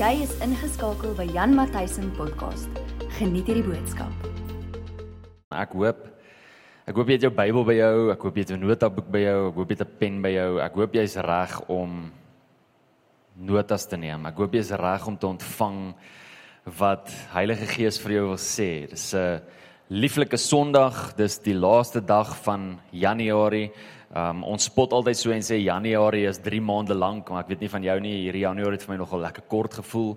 Jy is ingeskakel by Jan Matthysen podcast. Geniet hierdie boodskap. Ek hoop ek hoop jy het jou Bybel by jou, ek hoop jy het 'n notaboek by jou, ek hoop jy het 'n pen by jou. Ek hoop jy's reg om notas te neem. Ek hoop jy's reg om te ontvang wat Heilige Gees vir jou wil sê. Dis 'n lieflike Sondag, dis die laaste dag van Januarie. Um ons spot altyd so en sê Januarie is 3 maande lank, maar ek weet nie van jou nie, hierdie Januarie het vir my nogal lekker kort gevoel.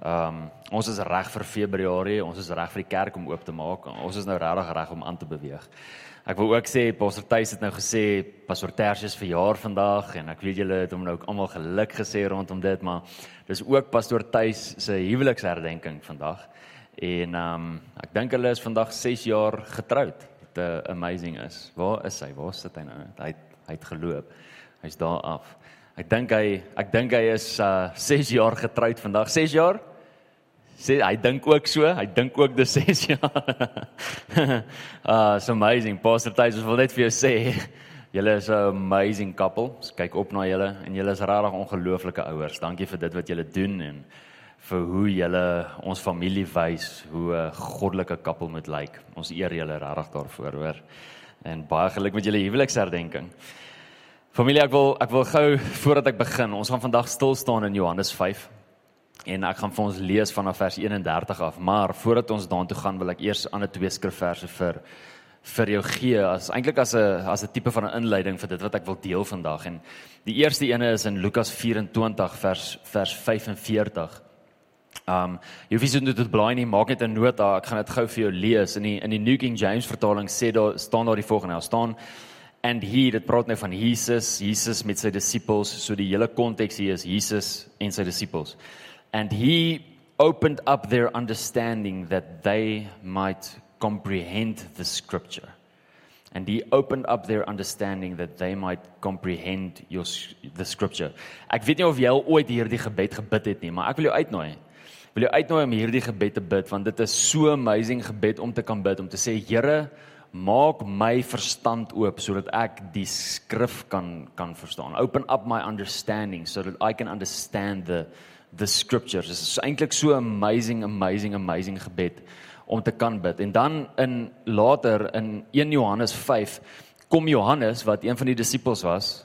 Um ons is reg vir Februarie, ons is reg vir die kerk om oop te maak. Ons is nou regtig reg om aan te beweeg. Ek wil ook sê Pastor Tuis het nou gesê Pastor Tertius verjaar vandag en ek weet julle het hom nou ook almal geluk gesê rondom dit, maar dis ook Pastor Tuis se huweliksherdenking vandag. En um ek dink hulle is vandag 6 jaar getroud. Dit uh, amazing is. Waar is hy? Waar sit hy nou? Hy hy het geloop. Hy's daar af. Ek dink hy ek dink hy is uh 6 jaar getroud vandag. 6 jaar? Sê hy dink ook so. Hy dink ook dis 6 jaar. uh so amazing. Pastor Tuis wil net vir jou sê Julle is 'n amazing couple. Ons kyk op na julle en julle is regtig ongelooflike ouers. Dankie vir dit wat julle doen en vir hoe julle ons familie wys hoe 'n goddelike koppel moet lyk. Ons eer julle regtig daarvoor, hoor. En baie geluk met julle huweliksherdenking. Familie, ek wil ek wil gou voordat ek begin, ons gaan vandag stil staan in Johannes 5 en ek gaan vir ons lees vanaf vers 31 af, maar voordat ons daartoe gaan, wil ek eers ander twee skrifverse vir vir jou gee as eintlik as 'n as 'n tipe van 'n inleiding vir dit wat ek wil deel vandag. En die eerste ene is in Lukas 24 vers vers 45. Um jy hoef nie net te blaai nie, maak net 'n nota. Ek gaan dit gou vir jou lees. In die in die New King James vertaling sê daar staan daar die volgende. Daar staan and he dit praat nou van Jesus, Jesus met sy disippels. So die hele konteks hier is Jesus en sy disippels. And he opened up their understanding that they might comprehend the scripture. And he opened up their understanding that they might comprehend your the scripture. Ek weet nie of jy al ooit hierdie gebed gebid het nie, maar ek wil jou uitnooi wil jou uitnooi om hierdie gebed te bid want dit is so amazing gebed om te kan bid om te sê Here maak my verstand oop sodat ek die skrif kan kan verstaan. Open up my understanding so that I can understand the the scriptures. Dit is eintlik so amazing amazing amazing gebed om te kan bid. En dan in later in 1 Johannes 5 kom Johannes wat een van die disippels was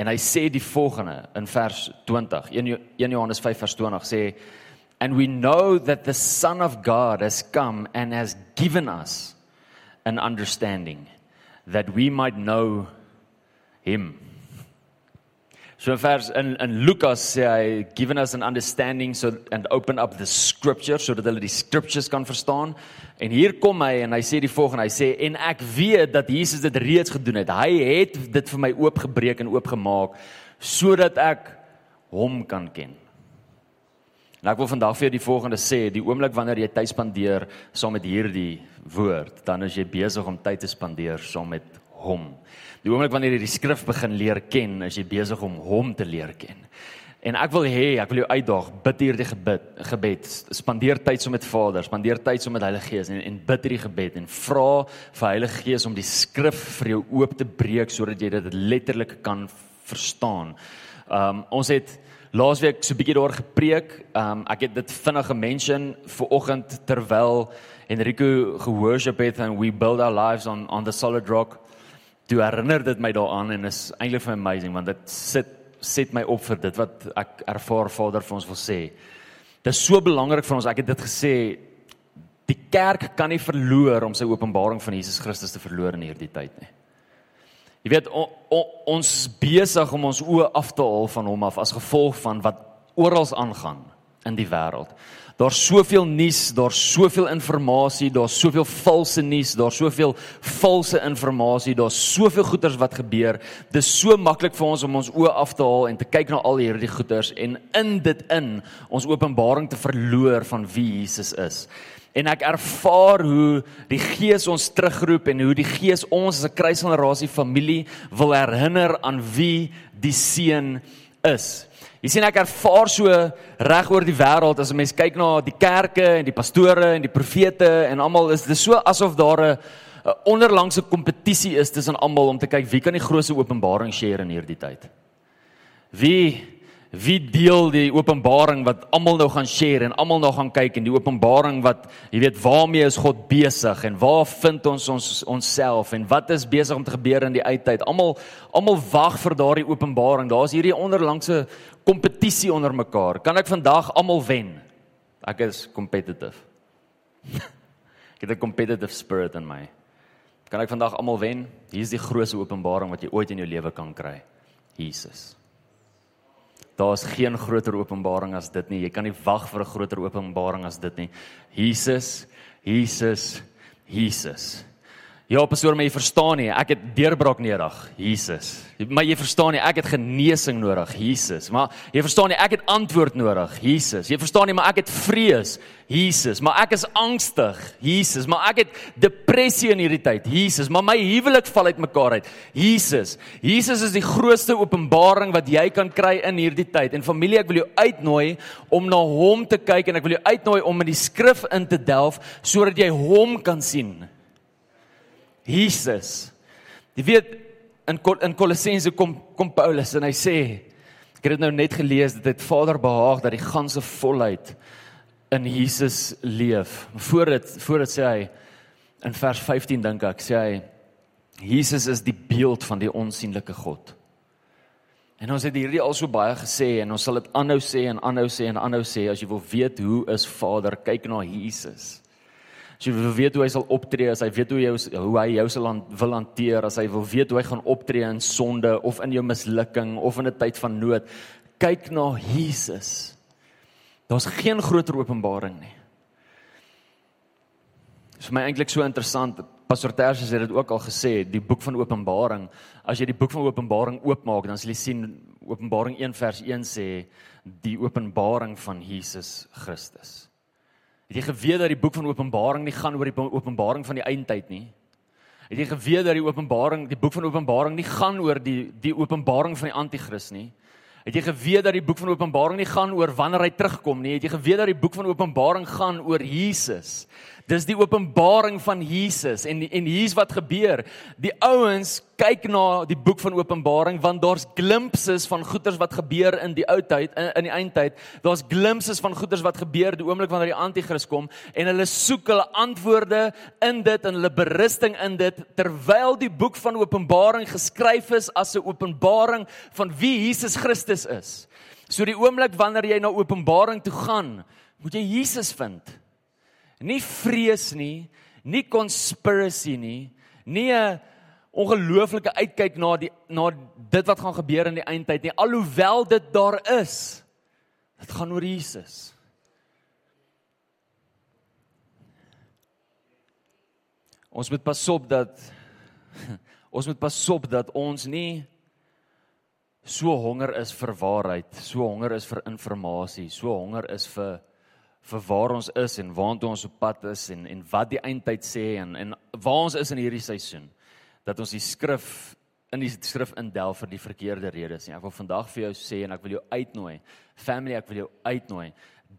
en hy sê die volgende in vers 20 1 Johannes 5 vers 20 sê And we know that the Son of God has come and has given us an understanding that we might know him. So vers in in Lukas sê hy given us an understanding so and open up the scripture sodat hulle die scriptures kan verstaan. En hier kom hy en hy sê die volgende, hy sê en ek weet dat Jesus dit reeds gedoen het. Hy het dit vir my oopgebreek en oopgemaak sodat ek hom kan ken. En ek wil vandag vir jou die volgende sê, die oomblik wanneer jy tyd spandeer saam met hierdie woord, dan is jy besig om tyd te spandeer saam met hom. Die oomblik wanneer jy die skrif begin leer ken, is jy besig om hom te leer ken. En ek wil hê, ek wil jou uitdaag, bid hierdie gebed, gebed. Spandeer tyd saam met Vader, spandeer tyd saam met Heilige Gees en en bid hierdie gebed en vra vir Heilige Gees om die skrif vir jou oop te breek sodat jy dit letterlik kan verstaan. Um ons het laasweek so 'n bietjie daar gepreek. Um ek het dit vinnig gemention vir oggend terwyl Enrico geworship het and we build our lives on on the solid rock. Toe herinner dit my daaraan en is eintlik vir amazing want dit sit set my op vir dit wat ek ervaar Vader vir ons wil sê. Dit is so belangrik vir ons. Ek het dit gesê die kerk kan nie verloor om sy openbaring van Jesus Christus te verloor in hierdie tyd nie. Jy weet o, o, ons is besig om ons oë af te haal van hom af as gevolg van wat oral aangaan in die wêreld. Daar's soveel nuus, daar's soveel inligting, daar's soveel valse nuus, daar's soveel valse inligting, daar's soveel goeters wat gebeur. Dis so maklik vir ons om ons oë af te haal en te kyk na al hierdie goeters en in dit in ons openbaring te verloor van wie Jesus is en ek ervaar hoe die Gees ons terugroep en hoe die Gees ons as 'n kruisgenerasie familie wil herinner aan wie die seun is. Jy sien ek ervaar so reg oor die wêreld as 'n mens kyk na die kerke en die pastore en die profete en almal is dit so asof daar 'n onderlangse kompetisie is tussen almal om te kyk wie kan die grootste openbaring share in hierdie tyd. Wie Wie deel die openbaring wat almal nou gaan share en almal nou gaan kyk en die openbaring wat jy weet waarmee is God besig en waar vind ons ons onsself en wat is besig om te gebeur in die uittyd? Almal almal wag vir daardie openbaring. Daar's hierdie onderlangse kompetisie onder mekaar. Kan ek vandag almal wen? Ek is competitive. ek het 'n competitive spirit in my. Kan ek vandag almal wen? Hier is die grootste openbaring wat jy ooit in jou lewe kan kry. Jesus. Daar's geen groter openbaring as dit nie. Jy kan nie wag vir 'n groter openbaring as dit nie. Jesus, Jesus, Jesus. Ja, pastoor, maar jy verstaan nie, ek het deurbraak nodig, Jesus. Maar jy verstaan nie, ek het genesing nodig, Jesus. Maar jy verstaan nie, ek het antwoord nodig, Jesus. Jy verstaan nie, maar ek het vrees, Jesus. Maar ek is angstig, Jesus. Maar ek het depressie in hierdie tyd, Jesus. Maar my huwelik val uitmekaar uit, Jesus. Jesus is die grootste openbaring wat jy kan kry in hierdie tyd. En familie, ek wil jou uitnooi om na hom te kyk en ek wil jou uitnooi om in die skrif in te delf sodat jy hom kan sien. Jesus. Jy weet in in Kolossense kom kom Paulus en hy sê ek het dit nou net gelees dat dit Vader behaag dat die ganse volheid in Jesus leef. Voor dit voor dit sê hy in vers 15 dink ek sê hy Jesus is die beeld van die onsigbare God. En ons het hierdie al so baie gesê en ons sal dit aanhou sê en aanhou sê en aanhou sê as jy wil weet hoe is Vader kyk na Jesus. As jy weet hoe hy sal optree, as hy weet hoe jy hoe hy jou sal wil hanteer, as hy wil weet hoe hy gaan optree in sonde of in jou mislukking of in 'n tyd van nood, kyk na Jesus. Daar's geen groter openbaring nie. Dit is vir my eintlik so interessant. Pastor Tersius het dit ook al gesê, die boek van Openbaring, as jy die boek van Openbaring oopmaak, dan sal jy sien Openbaring 1 vers 1 sê die openbaring van Jesus Christus. Het jy geweet dat die boek van Openbaring nie gaan oor die openbaring van die eindtyd nie? Het jy geweet dat die openbaring, die boek van Openbaring nie gaan oor die die openbaring van die anti-kris nie? Het jy geweet dat die boek van Openbaring nie gaan oor wanneer hy terugkom nie? Het jy geweet dat die boek van Openbaring gaan oor Jesus? Dis die openbaring van Jesus en en hier's wat gebeur. Die ouens kyk na die boek van Openbaring want daar's glimpses van goeters wat gebeur in die ou tyd in, in die eindtyd. Daar's glimpses van goeters wat gebeur die oomblik wanneer die anti-kris kom en hulle soek hulle antwoorde in dit en hulle berusting in dit terwyl die boek van Openbaring geskryf is as 'n openbaring van wie Jesus Christus is. So die oomblik wanneer jy na Openbaring toe gaan, moet jy Jesus vind nie vrees nie, nie conspiracy nie, nie 'n ongelooflike uitkyk na die na dit wat gaan gebeur in die eindtyd nie, alhoewel dit daar is. Dit gaan oor Jesus. Ons moet pasop dat ons moet pasop dat ons nie so honger is vir waarheid, so honger is vir inligting, so honger is vir vir waar ons is en waartoe ons op pad is en en wat die eindtyd sê en en waar ons is in hierdie seisoen dat ons die skrif in die skrif indelf vir die verkeerde redes nie. Ek wil vandag vir jou sê en ek wil jou uitnooi. Family, ek wil jou uitnooi.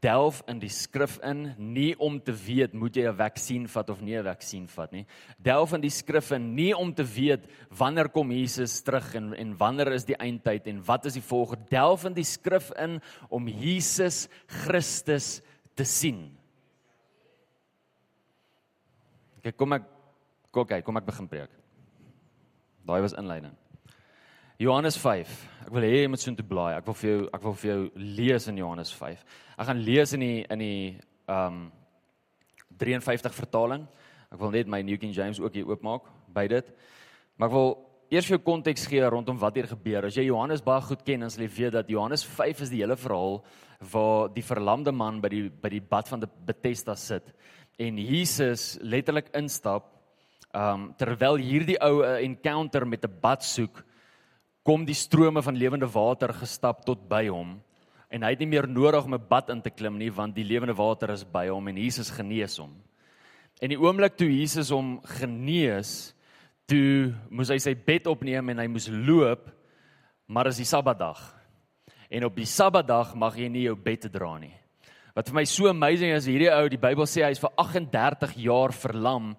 Delf in die skrif in nie om te weet moet jy 'n vaksin vat of nie 'n vaksin vat nie. Delf in die skrif in nie om te weet wanneer kom Jesus terug en en wanneer is die eindtyd en wat is die volgende. Delf in die skrif in om Jesus Christus te sien. Kyk, kom ek kyk, kom ek begin preek. Daai was inleiding. Johannes 5. Ek wil hê jy moet soontoe blaai. Ek wil vir jou ek wil vir jou lees in Johannes 5. Ek gaan lees in die in die um 53 vertaling. Ek wil net my New King James ook hier oopmaak by dit. Maar ek wil eers jou konteks gee rondom wat hier gebeur. As jy Johannes baie goed ken, dan sal jy weet dat Johannes 5 is die hele verhaal waar die verlamde man by die by die bad van die Bethesda sit en Jesus letterlik instap. Um terwyl hierdie ou 'n encounter met 'n bad soek, kom die strome van lewende water gestap tot by hom en hy het nie meer nodig om 'n bad in te klim nie want die lewende water is by hom en Jesus genees hom. En die oomblik toe Jesus hom genees, toe moes hy sy bed opneem en hy moes loop, maar is die Sabbatdag. En op die Sabbatdag mag jy nie jou bed dra nie. Wat vir my so amazing is, hierdie ou, die Bybel sê hy's vir 38 jaar verlam.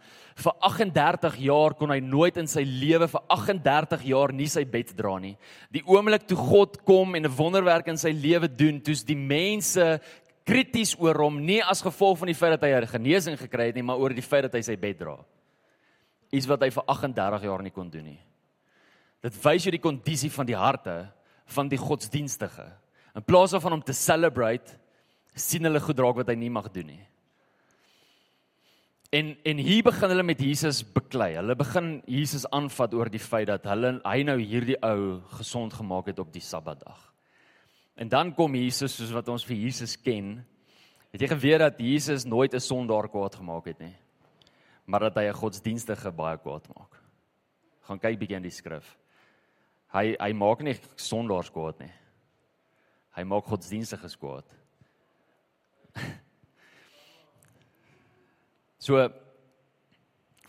Vir 38 jaar kon hy nooit in sy lewe vir 38 jaar nie sy bed dra nie. Die oomblik toe God kom en 'n wonderwerk in sy lewe doen, toets die mense krities oor hom, nie as gevolg van die feit dat hy genesing gekry het nie, maar oor die feit dat hy sy bed dra. Iets wat hy vir 38 jaar nie kon doen nie. Dit wys jou die kondisie van die harte van die godsdienstige. In plaas daarvan om te celebrate sien hulle goed raak wat hy nie mag doen nie. En en hier begin hulle met Jesus beklei. Hulle begin Jesus aanvat oor die feit dat hulle hy nou hierdie ou gesond gemaak het op die Sabbatdag. En dan kom Jesus soos wat ons vir Jesus ken. Het jy geweet dat Jesus nooit 'n sondaar kwaad gemaak het nie? Maar dat hy 'n godsdienstige baie kwaad maak. Gaan kyk bietjie in die skrif. Hy hy maak nie sondaars kwaad nie. Hy maak godsdienstiges kwaad. So ek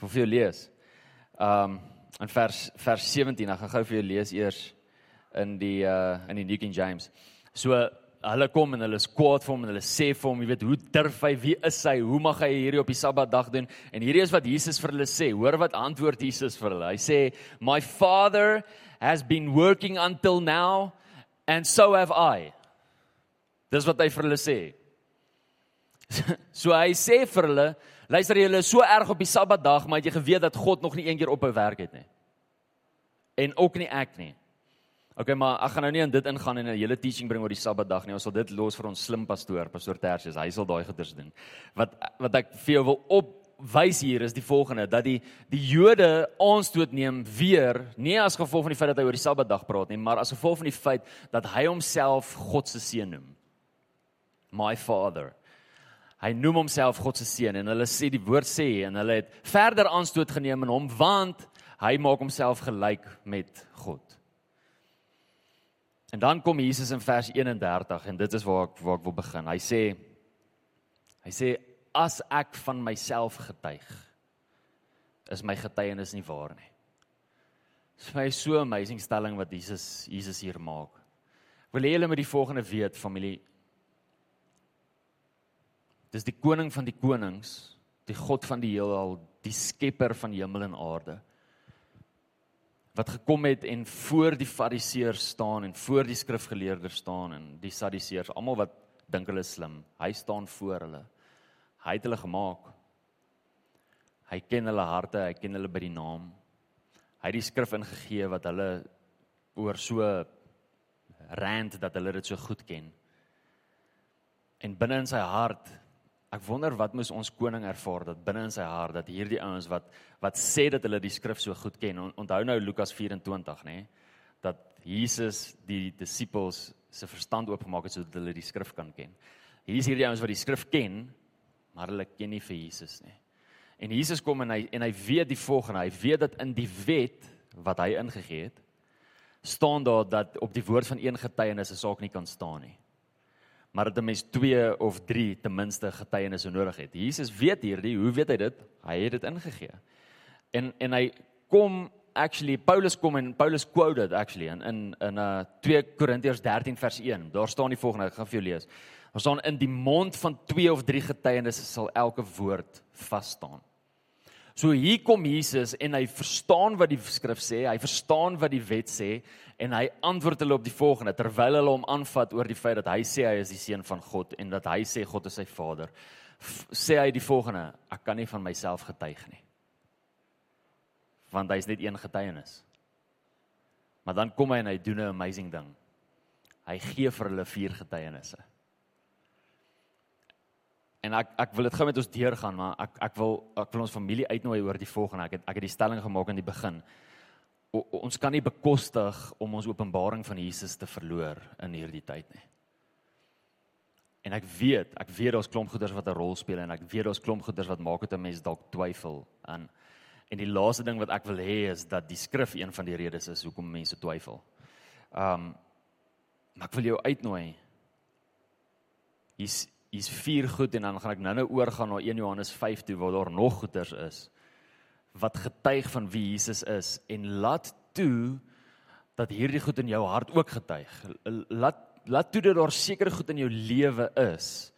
wil vir jou lees. Um in vers vers 17, ek gaan gou vir jou lees eers in die uh in die New King James. So hulle kom en hulle is kwaad vir hom en hulle sê vir hom, jy weet, hoe durf hy? Wie is hy? Hoe mag hy hierdie op die Sabbatdag doen? En hierdie is wat Jesus vir hulle sê. Hoor wat antwoord Jesus vir hulle. Hy sê, "My Father has been working until now and so have I." Dis wat hy vir hulle sê. so hy sê vir hulle, luister julle is so erg op die Sabbatdag, maar het jy geweet dat God nog nie een keer ophou werk het nie? En ook nie ek nie. OK, maar ek gaan nou nie in dit ingaan en 'n hele teaching bring oor die Sabbatdag nie. Ons sal dit los vir ons slim pastoor, pastoor Tertius. Hy sal daai goeders doen. Wat wat ek vir jou wil opwys hier is die volgende dat die die Jode aanstoot neem weer nie as gevolg van die feit dat hy oor die Sabbatdag praat nie, maar as gevolg van die feit dat hy homself God se seun noem. My Father. Hy noem homself God se seun en hulle sê die woord sê en hulle het verder aanstoot geneem in hom want hy maak homself gelyk met God. En dan kom Jesus in vers 31 en dit is waar ek waar ek wil begin. Hy sê hy sê as ek van myself getuig is my getuienis nie waar nie. Dit is vir my so 'n amazing stelling wat Jesus Jesus hier maak. Ek wil hê julle moet die volgende weet familie Dis die koning van die konings, die God van die heelal, die skepper van hemel en aarde. Wat gekom het en voor die fariseërs staan en voor die skrifgeleerders staan en die sadiseërs, almal wat dink hulle is slim. Hy staan voor hulle. Hy het hulle gemaak. Hy ken hulle harte, hy ken hulle by die naam. Hy het die skrif ingegee wat hulle oor so rand dat hulle dit so goed ken. En binne in sy hart Ek wonder wat moes ons koning ervaar dat binne in sy hart dat hierdie ouens wat wat sê dat hulle die skrif so goed ken. Onthou nou Lukas 24, nê? Dat Jesus die disippels se verstand oopgemaak het sodat hulle die skrif kan ken. Hier is hierdie ouens wat die skrif ken, maar hulle ken nie vir Jesus nie. En Jesus kom en hy en hy weet die volgende, hy weet dat in die wet wat hy ingegee het, staan daar dat op die woord van een getuienis 'n saak nie kan staan nie maar dat 'n mens 2 of 3 ten minste getuienisse nodig het. Jesus weet hierdie, hoe weet hy dit? Hy het dit ingegee. En en hy kom actually Paulus kom en Paulus quote dit actually in in in uh 2 Korintiërs 13 vers 1. Daar staan die volgende, ek gaan vir jou lees. Daar staan in die mond van 2 of 3 getuienisse sal elke woord vas staan. So hier kom Jesus en hy verstaan wat die skrif sê, hy verstaan wat die wet sê en hy antwoord hulle op die volgende terwyl hulle hom aanvat oor die feit dat hy sê hy is die seun van God en dat hy sê God is sy Vader. Sê hy die volgende: Ek kan nie van myself getuig nie. Want hy's net een getuienis. Maar dan kom hy en hy doen 'n amazing ding. Hy gee vir hulle vier getuienisse. En ek ek wil dit gou met ons deurgaan, maar ek ek wil ek wil ons familie uitnooi oor die volgende. Ek het ek het die stelling gemaak in die begin. O, ons kan nie bekostig om ons openbaring van Jesus te verloor in hierdie tyd nie. En ek weet, ek weet daar's klomp goeders wat 'n rol speel en ek weet daar's klomp goeders wat maak dit 'n mens dalk twyfel aan. En die laaste ding wat ek wil hê is dat die skrif een van die redes is hoekom mense twyfel. Um maar ek wil jou uitnooi. Hier's hier's vier goed en dan gaan ek nou-nou oorgaan na 1 Johannes 5 toe waar daar nog goeters is wat getuig van wie Jesus is en laat toe dat hierdie goed in jou hart ook getuig. Laat laat toe dat daar sekere goed in jou lewe is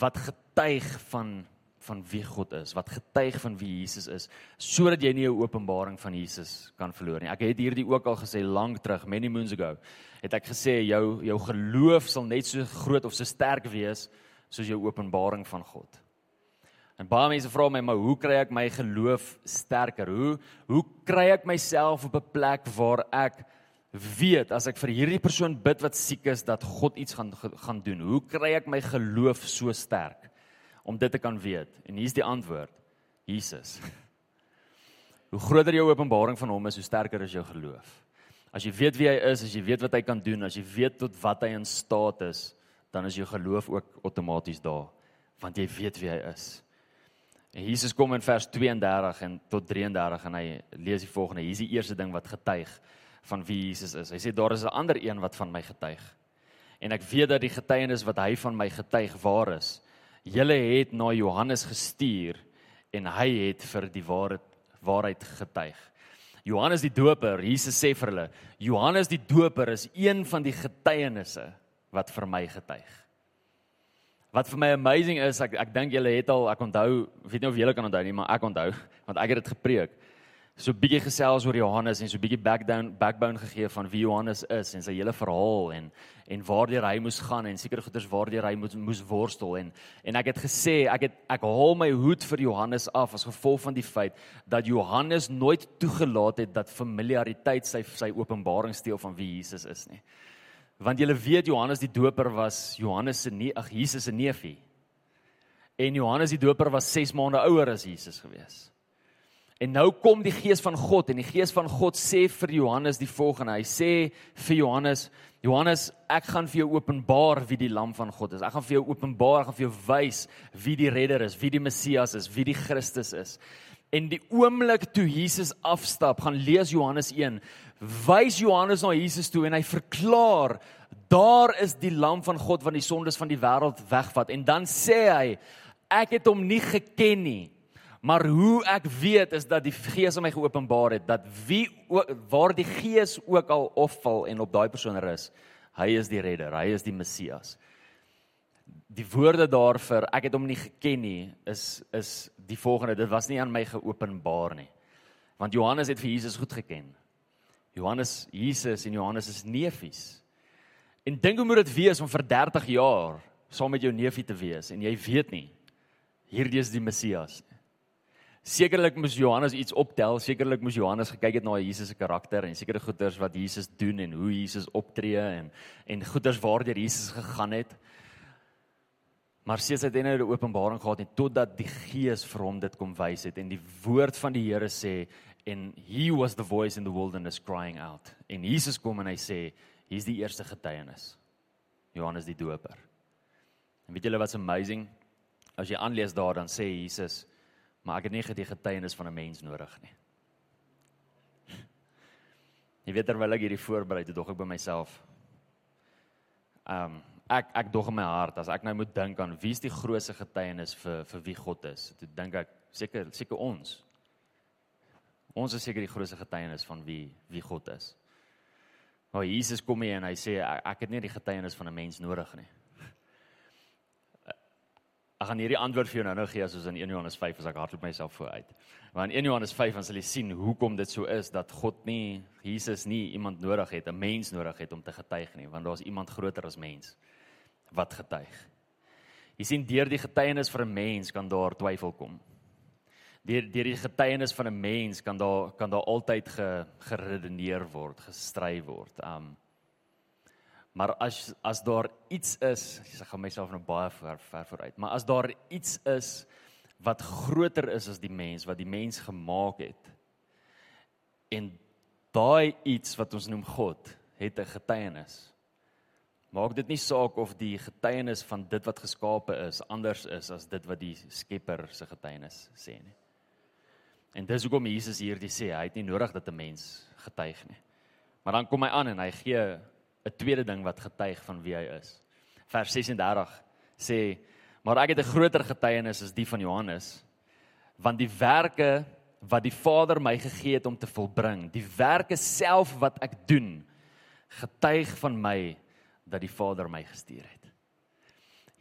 wat getuig van van wie God is, wat getuig van wie Jesus is, sodat jy nie 'n openbaring van Jesus kan verloor nie. Ek het hierdie ook al gesê lank terug, many moons ago. Het ek gesê jou jou geloof sal net so groot of so sterk wees soos jou openbaring van God. En baie mense vra my, maar hoe kry ek my geloof sterker? Hoe hoe kry ek myself op 'n plek waar ek weet as ek vir hierdie persoon bid wat siek is dat God iets gaan gaan doen. Hoe kry ek my geloof so sterk om dit te kan weet? En hier's die antwoord. Jesus. Hoe groter jou openbaring van hom is, hoe sterker is jou geloof. As jy weet wie hy is, as jy weet wat hy kan doen, as jy weet tot wat hy in staat is, dan is jou geloof ook outomaties daar, want jy weet wie hy is. En Jesus kom in vers 32 en tot 33 en hy lees die volgende. Hier is die eerste ding wat getuig van wie Jesus is. Hy sê daar is 'n ander een wat van my getuig. En ek weet dat die getuienis wat hy van my getuig waar is. Julle het na Johannes gestuur en hy het vir die waarheid waarheid getuig. Johannes die Doper, Jesus sê vir hulle, Johannes die Doper is een van die getuienisse wat vir my getuig. Wat vir my amazing is, ek ek dink julle het al, ek onthou, weet nie of julle kan onthou nie, maar ek onthou, want ek het dit gepreek so bietjie gesels oor Johannes en so bietjie backdown backbone gegee van wie Johannes is en sy hele verhaal en en waardeur hy moes gaan en seker goeders waardeur hy moes moes worstel en en ek het gesê ek het ek haal my hoed vir Johannes af as gevolg van die feit dat Johannes nooit toegelaat het dat familiariteit sy sy openbaring steel van wie Jesus is nie. Want julle weet Johannes die Doper was Johannes se nie ag Jesus se neefie. En Johannes die Doper was 6 maande ouer as Jesus gewees. En nou kom die gees van God en die gees van God sê vir Johannes die volgende. Hy sê vir Johannes, Johannes, ek gaan vir jou openbaar wie die lam van God is. Ek gaan vir jou openbaar, ek gaan vir jou wys wie die redder is, wie die Messias is, wie die Christus is. En die oomblik toe Jesus afstap, gaan lees Johannes 1, wys Johannes na Jesus toe en hy verklaar, daar is die lam van God wat die sondes van die wêreld wegvat. En dan sê hy, ek het hom nie geken nie. Maar hoe ek weet is dat die Gees my geopenbaar het dat wie waar die Gees ook al opval en op daai persoon rus, hy is die redder, hy is die Messias. Die woorde daarvoor, ek het hom nie geken nie, is is die volgende, dit was nie aan my geopenbaar nie. Want Johannes het vir Jesus goed geken. Johannes, Jesus en Johannes is neefies. En dink hoe moet dit wees om vir 30 jaar saam met jou neefie te wees en jy weet nie hierdie is die Messias. Sekerlik moes Johannes iets optel, sekerlik moes Johannes gekyk het na Jesus se karakter en sekere goeders wat Jesus doen en hoe Jesus optree en en goeders waardeur Jesus gegaan het. Maar hy het net 'n openbaring gehad en totdat die Gees vir hom dit kom wys het en die woord van die Here sê en he was the voice in the wilderness crying out. En Jesus kom en hy sê hier's die eerste getuienis. Johannes die Doper. En weet julle wat's amazing? As jy aanlees daar dan sê Jesus maar ek het nie die getuienis van 'n mens nodig nie. Jy weet terwyl ek hierdie voorberei het, dog ek by myself. Ehm um, ek ek dog in my hart as ek nou moet dink aan wie's die grootste getuienis vir vir wie God is. Toe dink ek seker seker ons. Ons is seker die grootste getuienis van wie wie God is. Maar Jesus kom hier en hy sê ek, ek het nie die getuienis van 'n mens nodig nie. Ek gaan hierdie antwoord vir jou nou nou gee soos in 1 Johannes 5 as ek hardloop myself vooruit. Maar in 1 Johannes 5 dan sal jy sien hoekom dit so is dat God nie Jesus nie iemand nodig het, 'n mens nodig het om te getuig nie, want daar's iemand groter as mens wat getuig. Jy sien deur die getuienis van 'n mens kan daar twyfel kom. Deur deur die getuienis van 'n mens kan daar kan daar altyd ge, geredeneer word, gestry word. Um Maar as as daar iets is, ek gaan myself nou baie ver ver vooruit, maar as daar iets is wat groter is as die mens wat die mens gemaak het en daai iets wat ons noem God het 'n getuienis. Maak dit nie saak of die getuienis van dit wat geskape is anders is as dit wat die Skepper se getuienis sê nie. En dis hoekom Jesus hierdie sê, hy het nie nodig dat 'n mens getuig nie. Maar dan kom hy aan en hy gee 'n tweede ding wat getuig van wie hy is. Vers 36 sê: "Maar ek het 'n groter getuienis as die van Johannes, want die werke wat die Vader my gegee het om te volbring, die werke self wat ek doen, getuig van my dat die Vader my gestuur het."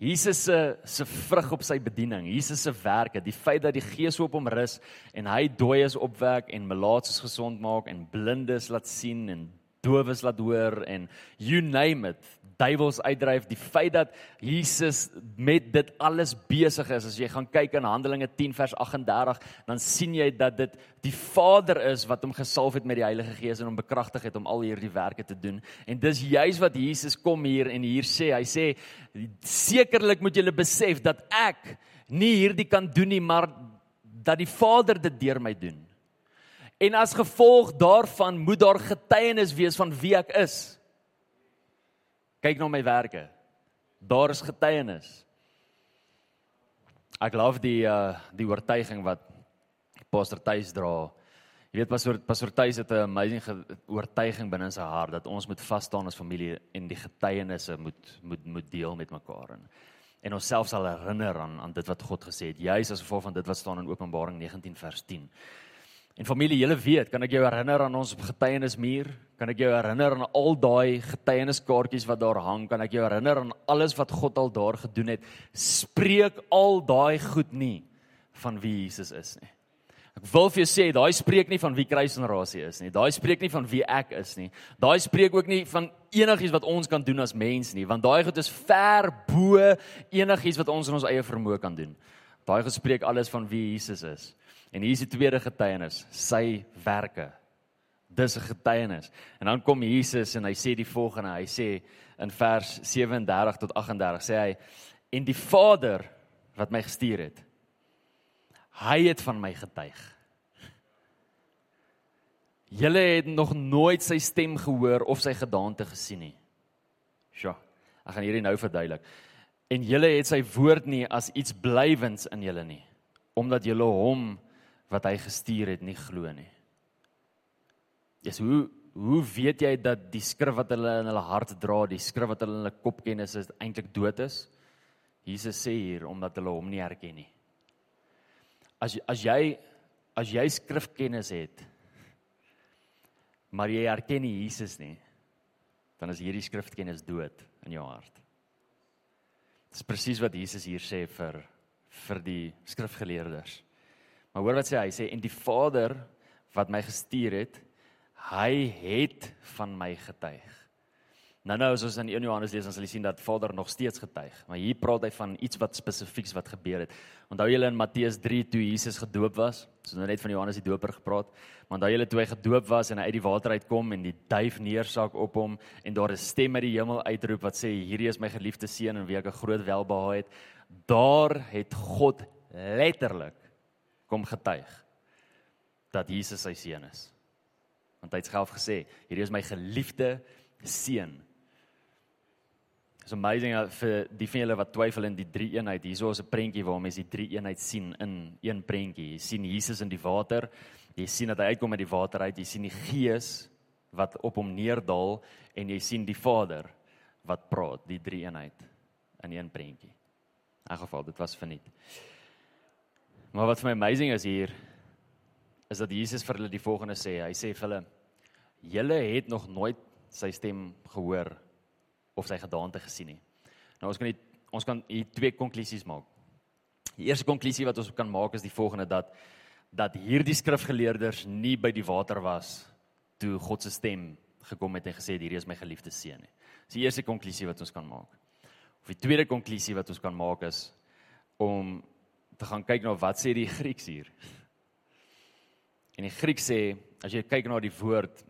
Jesus se se vrug op sy bediening, Jesus se werke, die feit dat die Gees op hom rus en hy dooies opwek en malaatses gesond maak en blindes laat sien en dowes laat hoor en you name it, duiwels uitdryf, die feit dat Jesus met dit alles besig is. As jy gaan kyk in Handelinge 10 vers 38, dan sien jy dat dit die Vader is wat hom gesalf het met die Heilige Gees en hom bekragtig het om al hierdie werke te doen. En dis juis wat Jesus kom hier en hier sê, hy sê sekerlik moet julle besef dat ek nie hierdie kan doen nie, maar dat die Vader dit deur my doen. En as gevolg daarvan moet daar getuienis wees van wie ek is. Kyk na my werke. Daar is getuienis. Ek glo die uh die oortuiging wat Pastor Tuis dra. Jy weet Pastor Pastor Tuis het 'n amazing oortuiging binne sy hart dat ons moet vas staan as familie en die getuienisse moet moet moet deel met mekaar en en onsself sal herinner aan aan dit wat God gesê het. Juis as gevolg van dit wat staan in Openbaring 19 vers 10. En familie, julle weet, kan ek jou herinner aan ons getuienismuur? Kan ek jou herinner aan al daai getuieniskaartjies wat daar hang? Kan ek jou herinner aan alles wat God al daar gedoen het? Spreek al daai goed nie van wie Jesus is nie. Ek wil vir jou sê, daai spreek nie van wie kruisgenerasie is nie. Daai spreek nie van wie ek is nie. Daai spreek ook nie van enigiets wat ons kan doen as mens nie, want daai goed is ver bo enigiets wat ons in ons eie vermoë kan doen. Daai gespreek alles van wie Jesus is. En hier is die tweede getuienis, sy werke. Dis 'n getuienis. En dan kom Jesus en hy sê die volgende, hy sê in vers 37 tot 38 sê hy en die Vader wat my gestuur het, hy het van my getuig. Julle het nog nooit sy stem gehoor of sy gedaante gesien nie. Sjoe, ek gaan hierdie nou verduidelik. En julle het sy woord nie as iets blywends in julle nie, omdat julle hom wat hy gestuur het nie glo nie. Yes, hoe hoe weet jy dat die skrif wat hulle in hulle hart dra, die skrif wat hulle in hulle kop ken is, is eintlik dood is? Jesus sê hier omdat hulle hom nie herken nie. As as jy as jy skrifkennis het, maar jy herken nie Jesus nie, dan is hierdie skrifkennis dood in jou hart. Dit is presies wat Jesus hier sê vir vir die skrifgeleerdes. Maar hoor wat sê hy sê en die Vader wat my gestuur het, hy het van my getuig. Nou nou as ons in 1 Johannes lees, dan sal jy sien dat Vader nog steeds getuig. Maar hier praat hy van iets wat spesifieks wat gebeur het. Onthou julle in Matteus 3 toe Jesus gedoop was? Het nou net van Johannes die Doper gepraat. Maar onthou julle toe hy gedoop was en hy uit die water uitkom en die duif neersak op hom en daar 'n stem uit die hemel uitroep wat sê hierdie is my geliefde seun en wie ek 'n groot welbehae het. Daar het God letterlik kom getuig dat Jesus sy seun is. Want hy het self gesê, hierdie is my geliefde seun. It's amazing uh, vir die van julle wat twyfel in die drie eenheid. Hierso is 'n prentjie waar mense die drie eenheid sien in een prentjie. Jy sien Jesus in die water. Jy sien dat hy uitkom uit die water uit. Jy sien die Gees wat op hom neerdal en jy sien die Vader wat praat, die drie eenheid in een prentjie. In geval, dit was verniet. Maar wat vir my amazing is hier is dat Jesus vir hulle die volgende sê. Hy sê vir hulle: "Julle het nog nooit sy stem gehoor of sy gedaante gesien nie." Nou ons kan die, ons kan hier twee konklusies maak. Die eerste konklusie wat ons kan maak is die volgende dat dat hierdie skrifgeleerders nie by die water was toe God se stem gekom het en gesê het hierdie is my geliefde seun nie. Dis die eerste konklusie wat ons kan maak. Of die tweede konklusie wat ons kan maak is om te gaan kyk na wat sê die Grieks hier. En die Grieks sê as jy kyk na die woord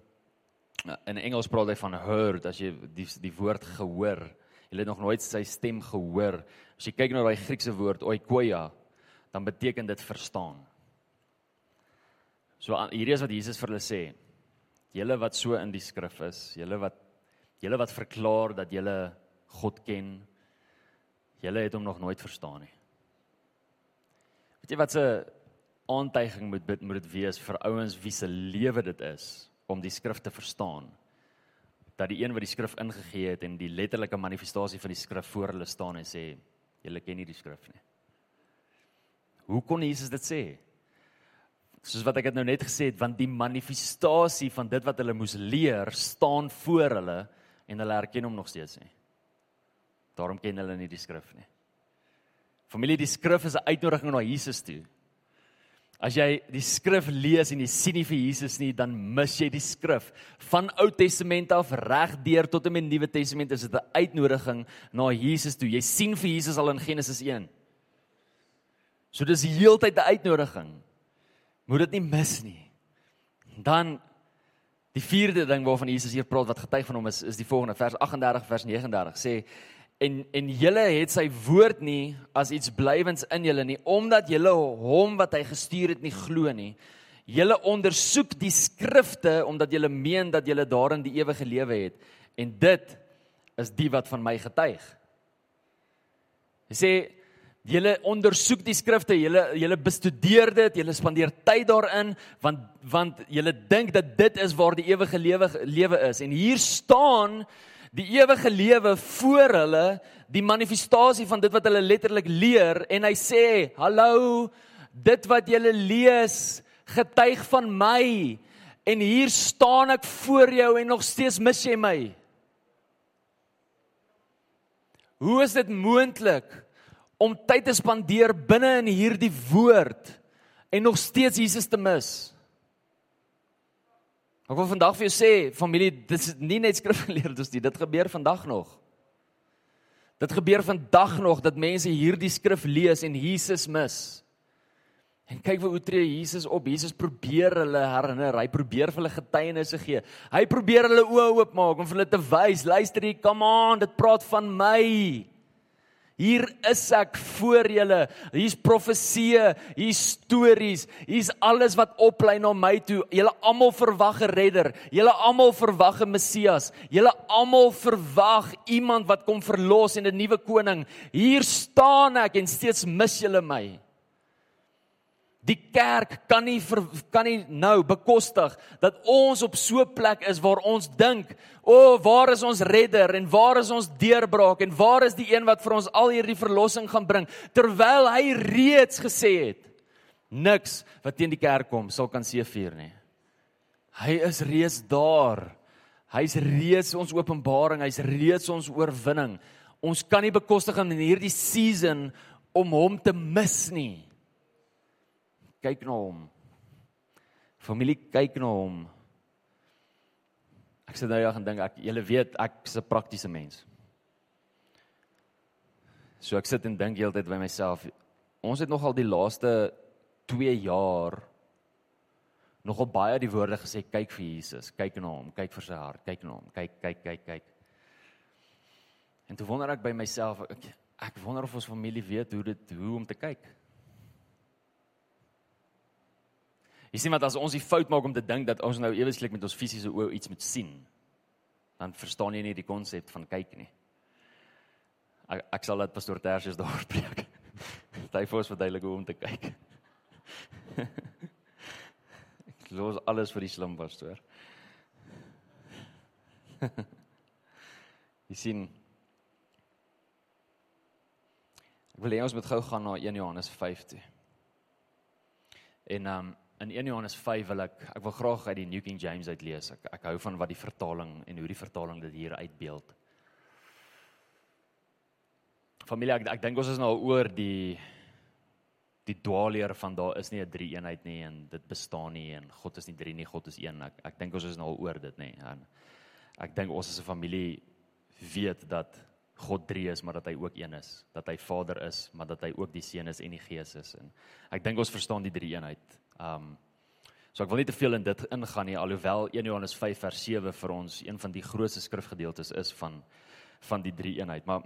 in Engels praat hy van heard as jy die die woord gehoor. Jy het nog nooit sy stem gehoor. As jy kyk na daai Griekse woord oikoia, dan beteken dit verstaan. So hierdie is wat Jesus vir hulle sê. Julle wat so in die skrif is, julle wat julle wat verklaar dat julle God ken, julle het hom nog nooit verstaan nie. Weet jy wat 'n aantuiging moet bid moet dit wees vir ouens wie se lewe dit is om die skrif te verstaan. Dat die een wat die skrif ingegee het en die letterlike manifestasie van die skrif voor hulle staan en sê julle ken nie die skrif nie. Hoe kon Jesus dit sê? Soos wat ek dit nou net gesê het, want die manifestasie van dit wat hulle moes leer staan voor hulle en hulle herken hom nog steeds nie. Daarom ken hulle nie die skrif nie. Familie, die skrif is 'n uitnodiging na Jesus toe. As jy die skrif lees en jy sien nie vir Jesus nie, dan mis jy die skrif. Van Ou Testament af reg deur tot en met Nuwe Testament is dit 'n uitnodiging na Jesus toe. Jy sien vir Jesus al in Genesis 1. So dis heeltyd 'n uitnodiging. Moet dit nie mis nie. Dan die vierde ding waarvan Jesus hier praat wat getuig van hom is, is die volgende vers 38 vers 39 sê en en julle het sy woord nie as iets blywends in julle nie omdat julle hom wat hy gestuur het nie glo nie. Julle ondersoek die skrifte omdat julle meen dat julle daarin die ewige lewe het en dit is die wat van my getuig. Hy sê julle ondersoek die skrifte, julle julle bestudeer dit, julle spandeer tyd daarin want want julle dink dat dit is waar die ewige lewe lewe is en hier staan die ewige lewe voor hulle, die manifestasie van dit wat hulle letterlik leer en hy sê, "Hallo, dit wat julle lees, getuig van my en hier staan ek voor jou en nog steeds mis jy my." Hoe is dit moontlik om tyd te spandeer binne in hierdie woord en nog steeds Jesus te mis? Ek wil vandag vir jou sê, familie, dit is nie net skrifgeleerdes nie, dit gebeur vandag nog. Dit gebeur vandag nog dat mense hierdie skrif lees en Jesus mis. En kyk hoe tree Jesus op. Jesus probeer hulle herinner. Hy probeer vir hulle getuienisse gee. Hy probeer hulle oë oopmaak om vir hulle te wys, luister hier, come on, dit praat van my. Hier is ek voor julle. Hier's profeseë, hier's stories, hier's alles wat oplei na my toe. Julle almal verwag 'n redder. Julle almal verwag 'n Messias. Julle almal verwag iemand wat kom verlos en 'n nuwe koning. Hier staan ek en steeds mis julle my. Die kerk kan nie ver, kan nie nou bekostig dat ons op so 'n plek is waar ons dink, "O, oh, waar is ons redder en waar is ons deurbraak en waar is die een wat vir ons al hierdie verlossing gaan bring?" Terwyl hy reeds gesê het, niks wat teen die kerk kom sal kan seëvier nie. Hy is reeds daar. Hy's reeds ons openbaring, hy's reeds ons oorwinning. Ons kan nie bekostig in hierdie season om hom te mis nie kyk na hom. Familie kyk na hom. Ek sit nou ja gaan dink ek julle weet ek's 'n praktiese mens. So ek sit en dink heeltyd by myself. Ons het nogal die laaste 2 jaar nogal baie die woorde gesê kyk vir Jesus, kyk na hom, kyk vir sy hart, kyk na hom, kyk kyk kyk kyk. En toe wonder ek by myself ek, ek wonder of ons familie weet hoe dit hoe om te kyk. Jy sien wat as ons die fout maak om te dink dat ons nou eweslik met ons fisiese oë iets moet sien, dan verstaan jy nie die konsep van kyk nie. Ek, ek sal dit pastoor Tersius daar preek. Hy vir ons verduidelik hoe om te kyk. Ek los alles vir die slim pastoor. Jy sien Ek wil hê ons moet gou gaan na 1 Johannes 5 toe. En ehm um, in 1 Johannes 5 wil ek ek wil graag uit die New King James uitlees. Ek ek hou van wat die vertaling en hoe die vertaling dit hier uitbeeld. Familie, ek, ek dink ons is nou oor die die dwaalleer van daar is nie 'n drie eenheid nie en dit bestaan nie en God is nie drie nie, God is een. Ek ek dink ons is nou oor dit nê. En ek dink ons as 'n familie weet dat God drie is, maar dat hy ook een is, dat hy Vader is, maar dat hy ook die Seun is en die Gees is. En ek dink ons verstaan die drie eenheid. Um so ek wil nie te veel in dit ingaan nie alhoewel 1 Johannes 5 vers 7 vir ons een van die grootste skrifgedeeltes is van van die drie eenheid. Maar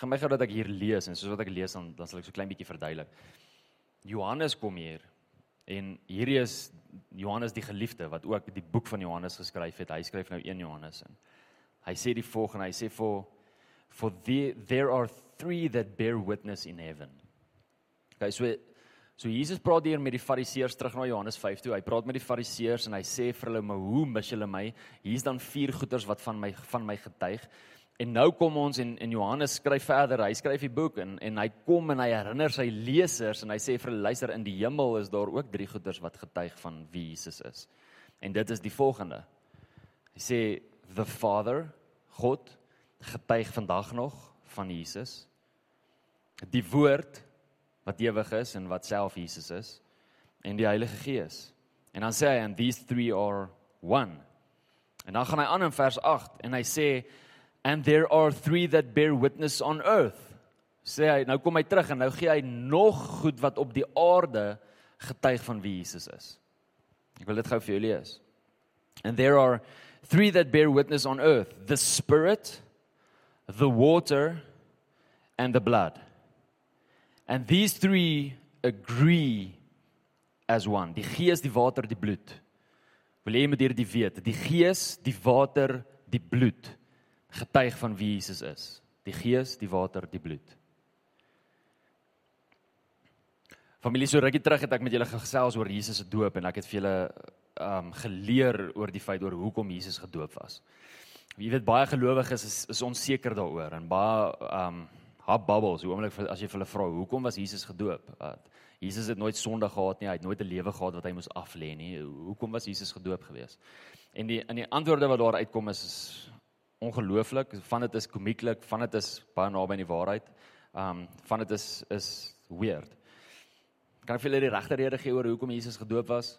gaan my gou dat ek hier lees en soos wat ek lees dan dan sal ek so klein bietjie verduidelik. Johannes kom hier en hierdie is Johannes die geliefde wat ook die boek van Johannes geskryf het. Hy skryf nou 1 Johannes in. Hy sê die volgende, hy sê for for the, there are three that bear witness in heaven. Okay, so So Jesus praat hier met die Fariseërs terug na Johannes 5 toe. Hy praat met die Fariseërs en hy sê vir hulle: "Maar hoe mis julle my? Hier's dan vier goeters wat van my van my getuig." En nou kom ons en en Johannes skryf verder. Hy skryf die boek en en hy kom en hy herinner sy lesers en hy sê vir hulle: "Luister, in die hemel is daar ook drie goeters wat getuig van wie Jesus is." En dit is die volgende. Hy sê: "The Father, God, getuig vandag nog van Jesus." die woord wat ewig is en wat self Jesus is en die Heilige Gees. En dan sê hy and these three are one. En dan gaan hy aan in vers 8 en hy sê and there are three that bear witness on earth. Sê hy nou kom hy terug en nou gee hy nog goed wat op die aarde getuig van wie Jesus is. Ek wil dit gou vir julle lees. And there are three that bear witness on earth, the spirit, the water and the blood. And these three agree as one. Die gees, die water, die bloed. Wil jy moet hierdie weet, die gees, die water, die bloed getuig van wie Jesus is. Die gees, die water, die bloed. Familie, so rukkie terug het ek met julle gesels oor Jesus se doop en ek het vir julle um geleer oor die feit oor hoekom Jesus gedoop was. Jy weet baie gelowiges is is onseker daaroor en baie um hap bubbles, hoe oomblik as jy vir hulle vra, hoekom was Jesus gedoop? Uh, Jesus het nooit sonde gehad nie, hy het nooit 'n lewe gehad wat hy moes aflê nie. Hoekom was Jesus gedoop gewees? En die in die antwoorde wat daar uitkom is, is ongelooflik. Van dit is komieklik, van dit is baie naby aan die waarheid. Um van dit is is weird. Kan ek vir julle die regte rede gee oor hoekom Jesus gedoop was?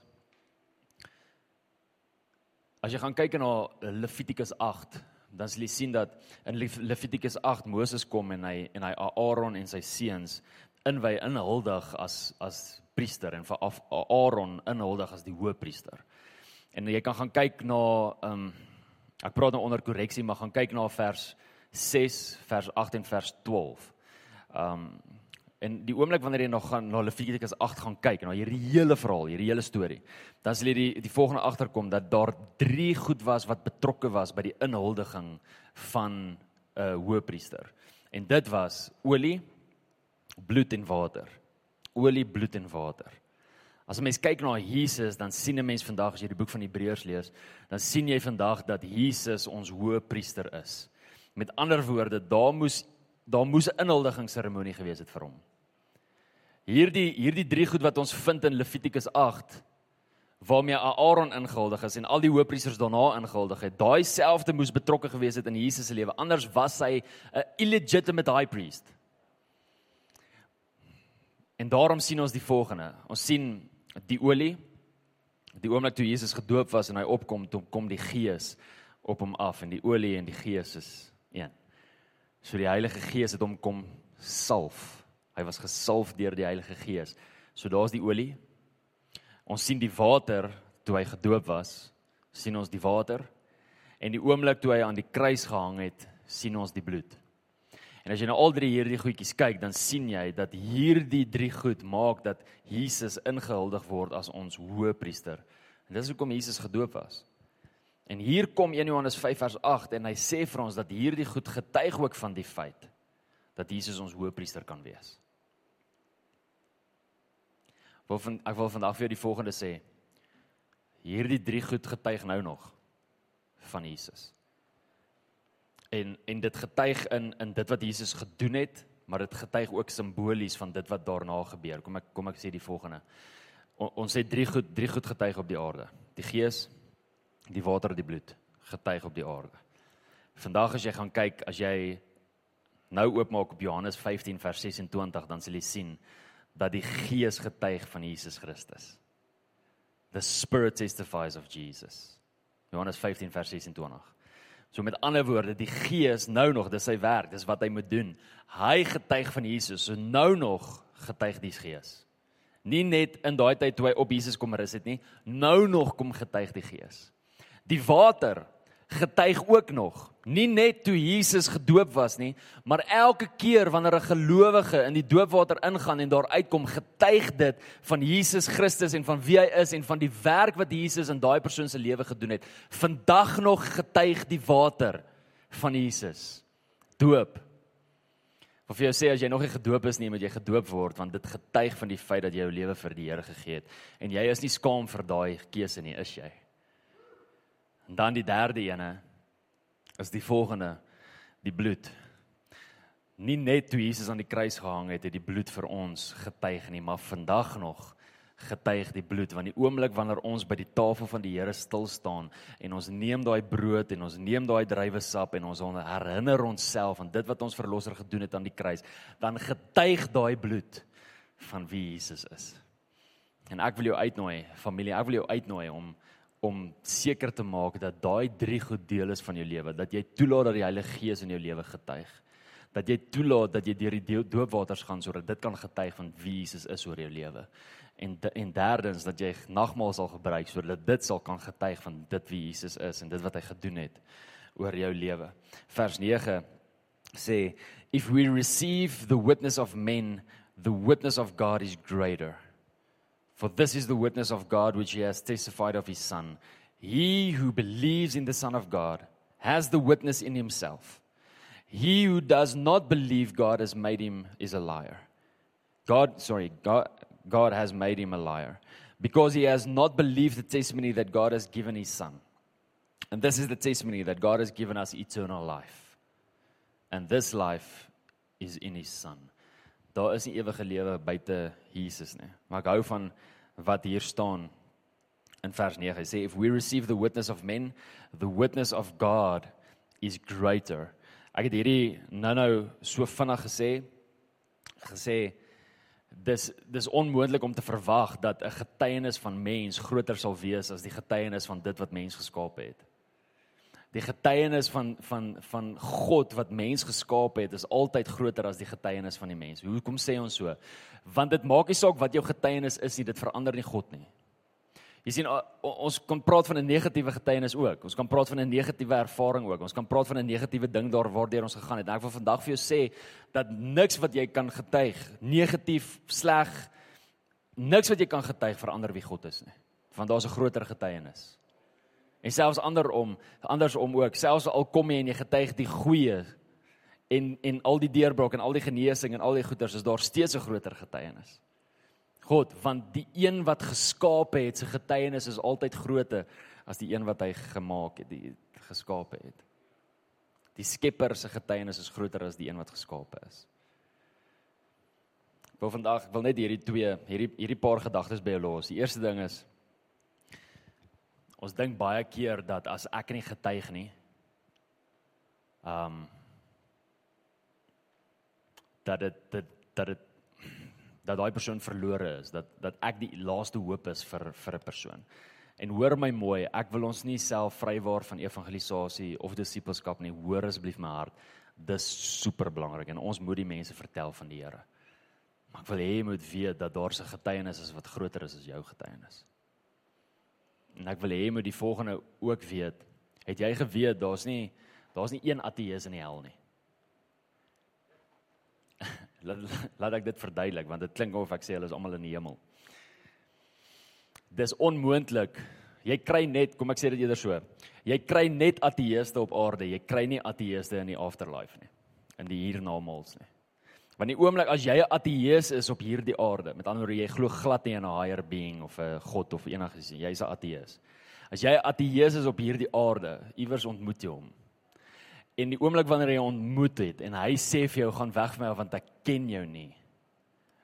As jy gaan kyk na Levitikus 8, dan sal jy sien dat in Levitikus 8 Moses kom en hy en hy Aaron en sy seuns inwy inhuldig as as priester en vir Aaron inhuldig as die hoëpriester. En jy kan gaan kyk na ehm um, ek praat nou onder korreksie, maar gaan kyk na vers 6, vers 8 en vers 12. Ehm um, En die oomblik wanneer jy nog gaan na Levitikus 8 gaan kyk en na hierdie hele verhaal, hierdie hele storie, dan sal jy die die volgende agterkom dat daar drie goed was wat betrokke was by die inhuldiging van 'n uh, hoëpriester. En dit was olie, bloed en water. Olie, bloed en water. As 'n mens kyk na Jesus, dan sien 'n mens vandag as jy die boek van Hebreërs lees, dan sien jy vandag dat Jesus ons hoëpriester is. Met ander woorde, daar moes daar moes 'n inhuldigingsseremonie gewees het vir hom. Hierdie hierdie drie goed wat ons vind in Levitikus 8 waarmee Aaron ingehuldig is en al die hoëpriesters daarna ingehuldig het, daai selfde moes betrokke gewees het in Jesus se lewe. Anders was hy 'n illegitimate high priest. En daarom sien ons die volgende. Ons sien die olie die oomblik toe Jesus gedoop was en hy opkom, toe kom die Gees op hom af en die olie en die Gees is een. So die Heilige Gees het hom kom salf. Hy was gesalf deur die Heilige Gees. So daar's die olie. Ons sien die water toe hy gedoop was, sien ons die water. En die oomblik toe hy aan die kruis gehang het, sien ons die bloed. En as jy nou al drie hierdie goedjies kyk, dan sien jy dat hierdie drie goed maak dat Jesus ingehuldig word as ons hoëpriester. En dis hoekom Jesus gedoop was. En hier kom 1 Johannes 5 vers 8 en hy sê vir ons dat hierdie goed getuig ook van die feit dat Jesus ons hoëpriester kan wees. Wil van ek wil vandag vir jou die volgende sê. Hierdie drie goed getuig nou nog van Jesus. En en dit getuig in in dit wat Jesus gedoen het, maar dit getuig ook simbolies van dit wat daarna gebeur. Kom ek kom ek sê die volgende. O, ons het drie goed drie goed getuig op die aarde. Die Gees, die water die bloed getuig op die aarde. Vandag as jy gaan kyk, as jy nou oopmaak op Johannes 15 vers 26, dan sal jy sien dat die Gees getuig van Jesus Christus. The Spirit testifies of Jesus. Johannes 15 vers 26. So met ander woorde, die Gees nou nog, dis sy werk, dis wat hy moet doen. Hy getuig van Jesus, so nou nog getuig die Gees. Nie net in daai tyd toe hy op Jesus kom rus het nie, nou nog kom getuig die Gees. Die water getuig ook nog, nie net toe Jesus gedoop was nie, maar elke keer wanneer 'n gelowige in die doopwater ingaan en daar uitkom, getuig dit van Jesus Christus en van wie hy is en van die werk wat Jesus in daai persoon se lewe gedoen het. Vandag nog getuig die water van Jesus. Doop. Of jy sê as jy nog nie gedoop is nie, moet jy gedoop word want dit getuig van die feit dat jy jou lewe vir die Here gegee het en jy is nie skaam vir daai keuse nie, is jy? En dan die derde ene is die volgende, die bloed. Nie net toe Jesus aan die kruis gehang het, het die bloed vir ons getuig nie, maar vandag nog getuig die bloed want die oomblik wanneer ons by die tafel van die Here stil staan en ons neem daai brood en ons neem daai druiwesap en ons herinner onsself aan dit wat ons verlosser gedoen het aan die kruis dan getuig daai bloed van wie Jesus is en ek wil jou uitnooi familie ek wil jou uitnooi om om seker te maak dat daai drie goed deel is van jou lewe dat jy toelaat dat die Heilige Gees in jou lewe getuig dat jy toelaat dat jy deur die doopwaters gaan sodat dit kan getuig van wie Jesus is oor jou lewe en en derdens dat jy nagmaal sal gebruik sodat dit sal kan getuig van dit wie Jesus is en dit wat hy gedoen het oor jou lewe. Vers 9 sê if we receive the witness of men the witness of God is greater. For this is the witness of God which he has testified of his son. He who believes in the son of God has the witness in himself. He who does not believe God has made him is a liar. God sorry, God God has made him a liar because he has not believed the testimony that God has given his son. And this is the testimony that God has given us eternal life. And this life is in his son. Daar is nie ewige lewe buite Jesus nie. Maar ek hou van wat hier staan in vers 9. Hy sê if we receive the witness of men, the witness of God is greater. Ek het hierdie nou-nou so vinnig gesê gesê dis dis onmoontlik om te verwag dat 'n getuienis van mens groter sal wees as die getuienis van dit wat mens geskaap het. Die getuienis van van van God wat mens geskaap het is altyd groter as die getuienis van die mens. Hoekom sê ons so? Want dit maak nie saak wat jou getuienis is nie, dit verander nie God nie. Jy sien ons kan praat van 'n negatiewe getuienis ook. Ons kan praat van 'n negatiewe ervaring ook. Ons kan praat van 'n negatiewe ding daar waardeur ons gegaan het. En ek wil vandag vir jou sê dat niks wat jy kan getuig, negatief, sleg, niks wat jy kan getuig verander wie God is nie. Want daar's 'n groter getuienis. En selfs andersom, andersom ook, selfs al kom jy en jy getuig die goeie en en al die deurbraak en al die genesing en al die goeders, is daar steeds 'n groter getuienis. God, want die een wat geskaap het, se getuienis is altyd groter as die een wat hy gemaak het, die geskaap het. Die Skepper se getuienis is groter as die een wat geskaap is. Ek wil vandag ek wil net hierdie twee, hierdie hierdie paar gedagtes by jou los. Die eerste ding is ons dink baie keer dat as ek nie getuig nie, ehm um, dat dit dat dit dat daai persoon verlore is, dat dat ek die laaste hoop is vir vir 'n persoon. En hoor my mooi, ek wil ons nie self vrywaar van evangelisasie of disippelskap nie. Hoor asseblief my hart. Dis super belangrik en ons moet die mense vertel van die Here. Maar ek wil hê jy moet weet dat daar 'n getuienis is wat groter is as jou getuienis. En ek wil hê jy moet die volgende ook weet. Het jy geweet daar's nie daar's nie een ateës in die hel nie laat, laat ek dit verduidelik want dit klink of ek sê hulle is almal in die hemel. Dis onmoontlik. Jy kry net, kom ek sê dit eerder so. Jy kry net ateëste op aarde. Jy kry nie ateëste in die afterlife nie. In die hiernamaals nie. Want die oomblik as jy 'n ateës is op hierdie aarde, met ander woorde jy glo glad nie in 'n higher being of 'n god of enigiets nie. Jy's 'n ateës. As jy 'n ateës is op hierdie aarde, iewers ontmoet jy hom. En die oomblik wanneer jy ontmoet het en hy sê vir jou gaan weg van my want ek ken jou nie.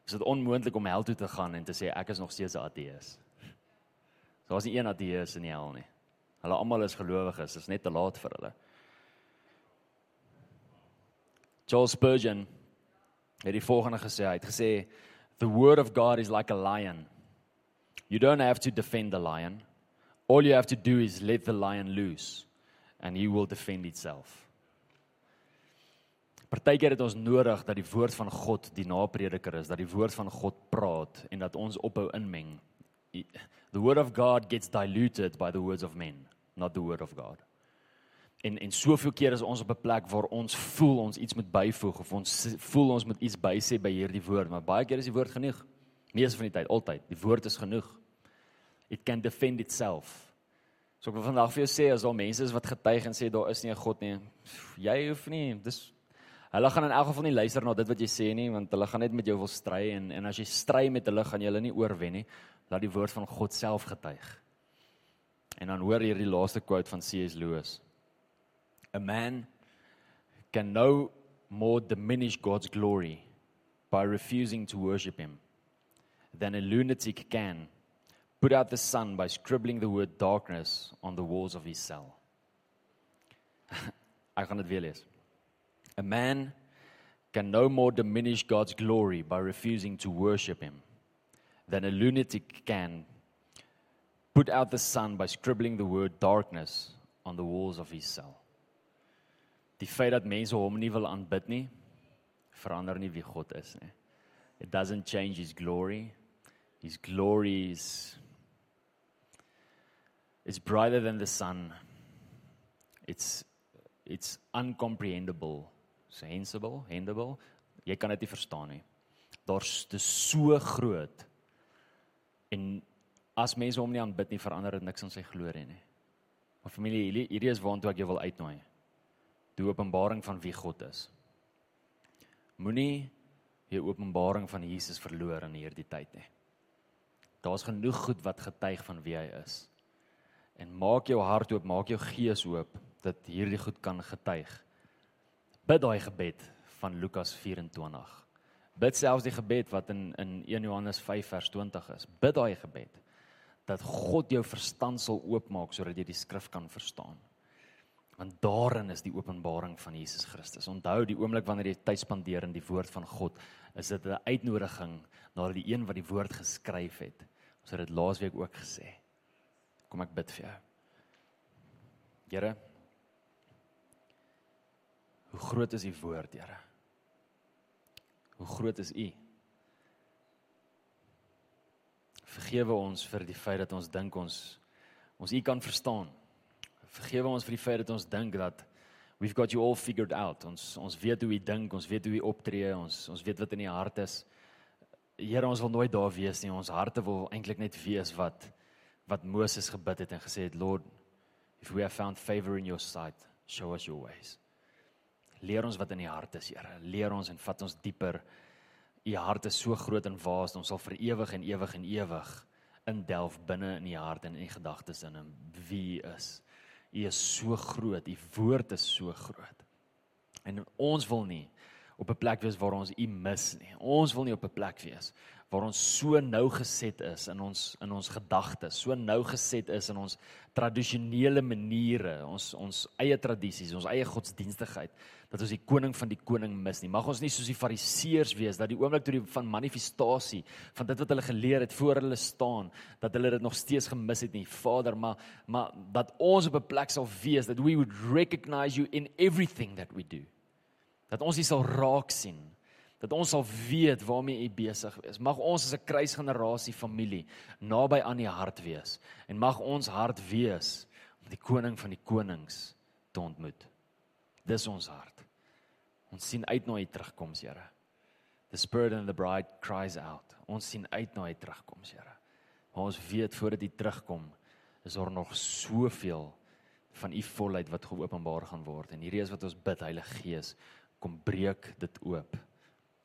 Is dit onmoontlik om hel toe te gaan en te sê ek is nog steeds 'n ateës. Daar's nie een ateës in die hel nie. Hulle almal is gelowiges, dit is net te laat vir hulle. Charles Spurgeon het die volgende gesê, hy het gesê the word of God is like a lion. You don't have to defend the lion. All you have to do is let the lion loose and he will defend itself. Partykeer het ons nodig dat die woord van God die naprediker is, dat die woord van God praat en dat ons ophou inmeng. The word of God gets diluted by the words of men, not the word of God. En en soveel keer is ons op 'n plek waar ons voel ons iets moet byvoeg of ons voel ons moet iets bysê by hierdie woord, maar baie keer is die woord genoeg. Meeste van die tyd, altyd, die woord is genoeg. It can defend itself. So ek wil vandag vir jou sê as al mense is wat getuig en sê daar is nie 'n God nie, jy hoef nie, dis Hulle gaan in elk geval nie luister na dit wat jy sê nie, want hulle gaan net met jou wil stry en en as jy stry met hulle, gaan jy hulle nie oorwen nie. Laat die woord van God self getuig. En dan hoor hierdie laaste quote van C.S. Lewis. A man can no more diminish God's glory by refusing to worship him than a lunatic can put out the sun by scribbling the word darkness on the walls of his cell. Ek gaan dit weer. A man can no more diminish God's glory by refusing to worship him than a lunatic can put out the sun by scribbling the word darkness on the walls of his cell. Die feit dat mense hom nie wil aanbid nie, verander nie wie God is nie. It doesn't change his glory. His glory is is brighter than the sun. It's it's uncomprehendable. Sensible, handable. Jy kan dit nie verstaan nie. Daar's dis so groot. En as mense hom nie aanbid nie, verander dit niks aan sy glorie nie. Maar familie, hierdie is waartoe ek jou wil uitnooi. Die openbaring van wie God is. Moenie jou openbaring van Jesus verloor in hierdie tyd nie. Daar's genoeg goed wat getuig van wie hy is. En maak jou hart oop, maak jou gees oop dat hierdie goed kan getuig. Bid daai gebed van Lukas 24. Bid selfs die gebed wat in in 1 Johannes 5 vers 20 is. Bid daai gebed dat God jou verstand sal oopmaak sodat jy die skrif kan verstaan. Want daarin is die openbaring van Jesus Christus. Onthou die oomblik wanneer jy tyd spandeer in die woord van God, is dit 'n uitnodiging na die een wat die woord geskryf het. Ons het dit laasweek ook gesê. Kom ek bid vir jou. Here. Hoe groot is u woord, Here? Hoe groot is u? Vergewe ons vir die feit dat ons dink ons ons u kan verstaan. Vergewe ons vir die feit dat ons dink dat we've got you all figured out. Ons ons weet hoe u dink, ons weet hoe u optree, ons ons weet wat in u hart is. Here, ons wil nooit daar wees nie. Ons harte wil eintlik net wees wat wat Moses gebid het en gesê het, Lord, if we have found favor in your sight, show us your ways. Leer ons wat in u hart is, Here. Leer ons en vat ons dieper U hart is so groot en vaas, ons sal vir ewig en ewig en ewig indelf binne in U hart en in U gedagtes in en wie U is. U is so groot, U woord is so groot. En ons wil nie op 'n plek wees waar ons U mis nie. Ons wil nie op 'n plek wees waar ons so nou geset is in ons in ons gedagtes, so nou geset is in ons tradisionele maniere, ons ons eie tradisies, ons eie godsdienstigheid dat ons die koning van die koning mis nie. Mag ons nie soos die fariseërs wees dat die oomblik toe die van manifestasie van dit wat hulle geleer het voor hulle staan, dat hulle dit nog steeds gemis het nie. Vader, maar maar dat ons op 'n plek sal wees that we would recognize you in everything that we do. Dat ons nie sal raak sien dat ons sal weet waarmee u besig is. Mag ons as 'n kruisgenerasie familie naby aan u hart wees en mag ons hart wees om die koning van die konings te ontmoet. Dis ons hart. Ons sien uit na u terugkoms, Here. The spirit and the bride cries out. Ons sien uit na u terugkoms, Here. Maar ons weet voordat u terugkom, is daar nog soveel van u volheid wat geopenbaar gaan word en hierdie is wat ons bid Heilige Gees kom breek dit oop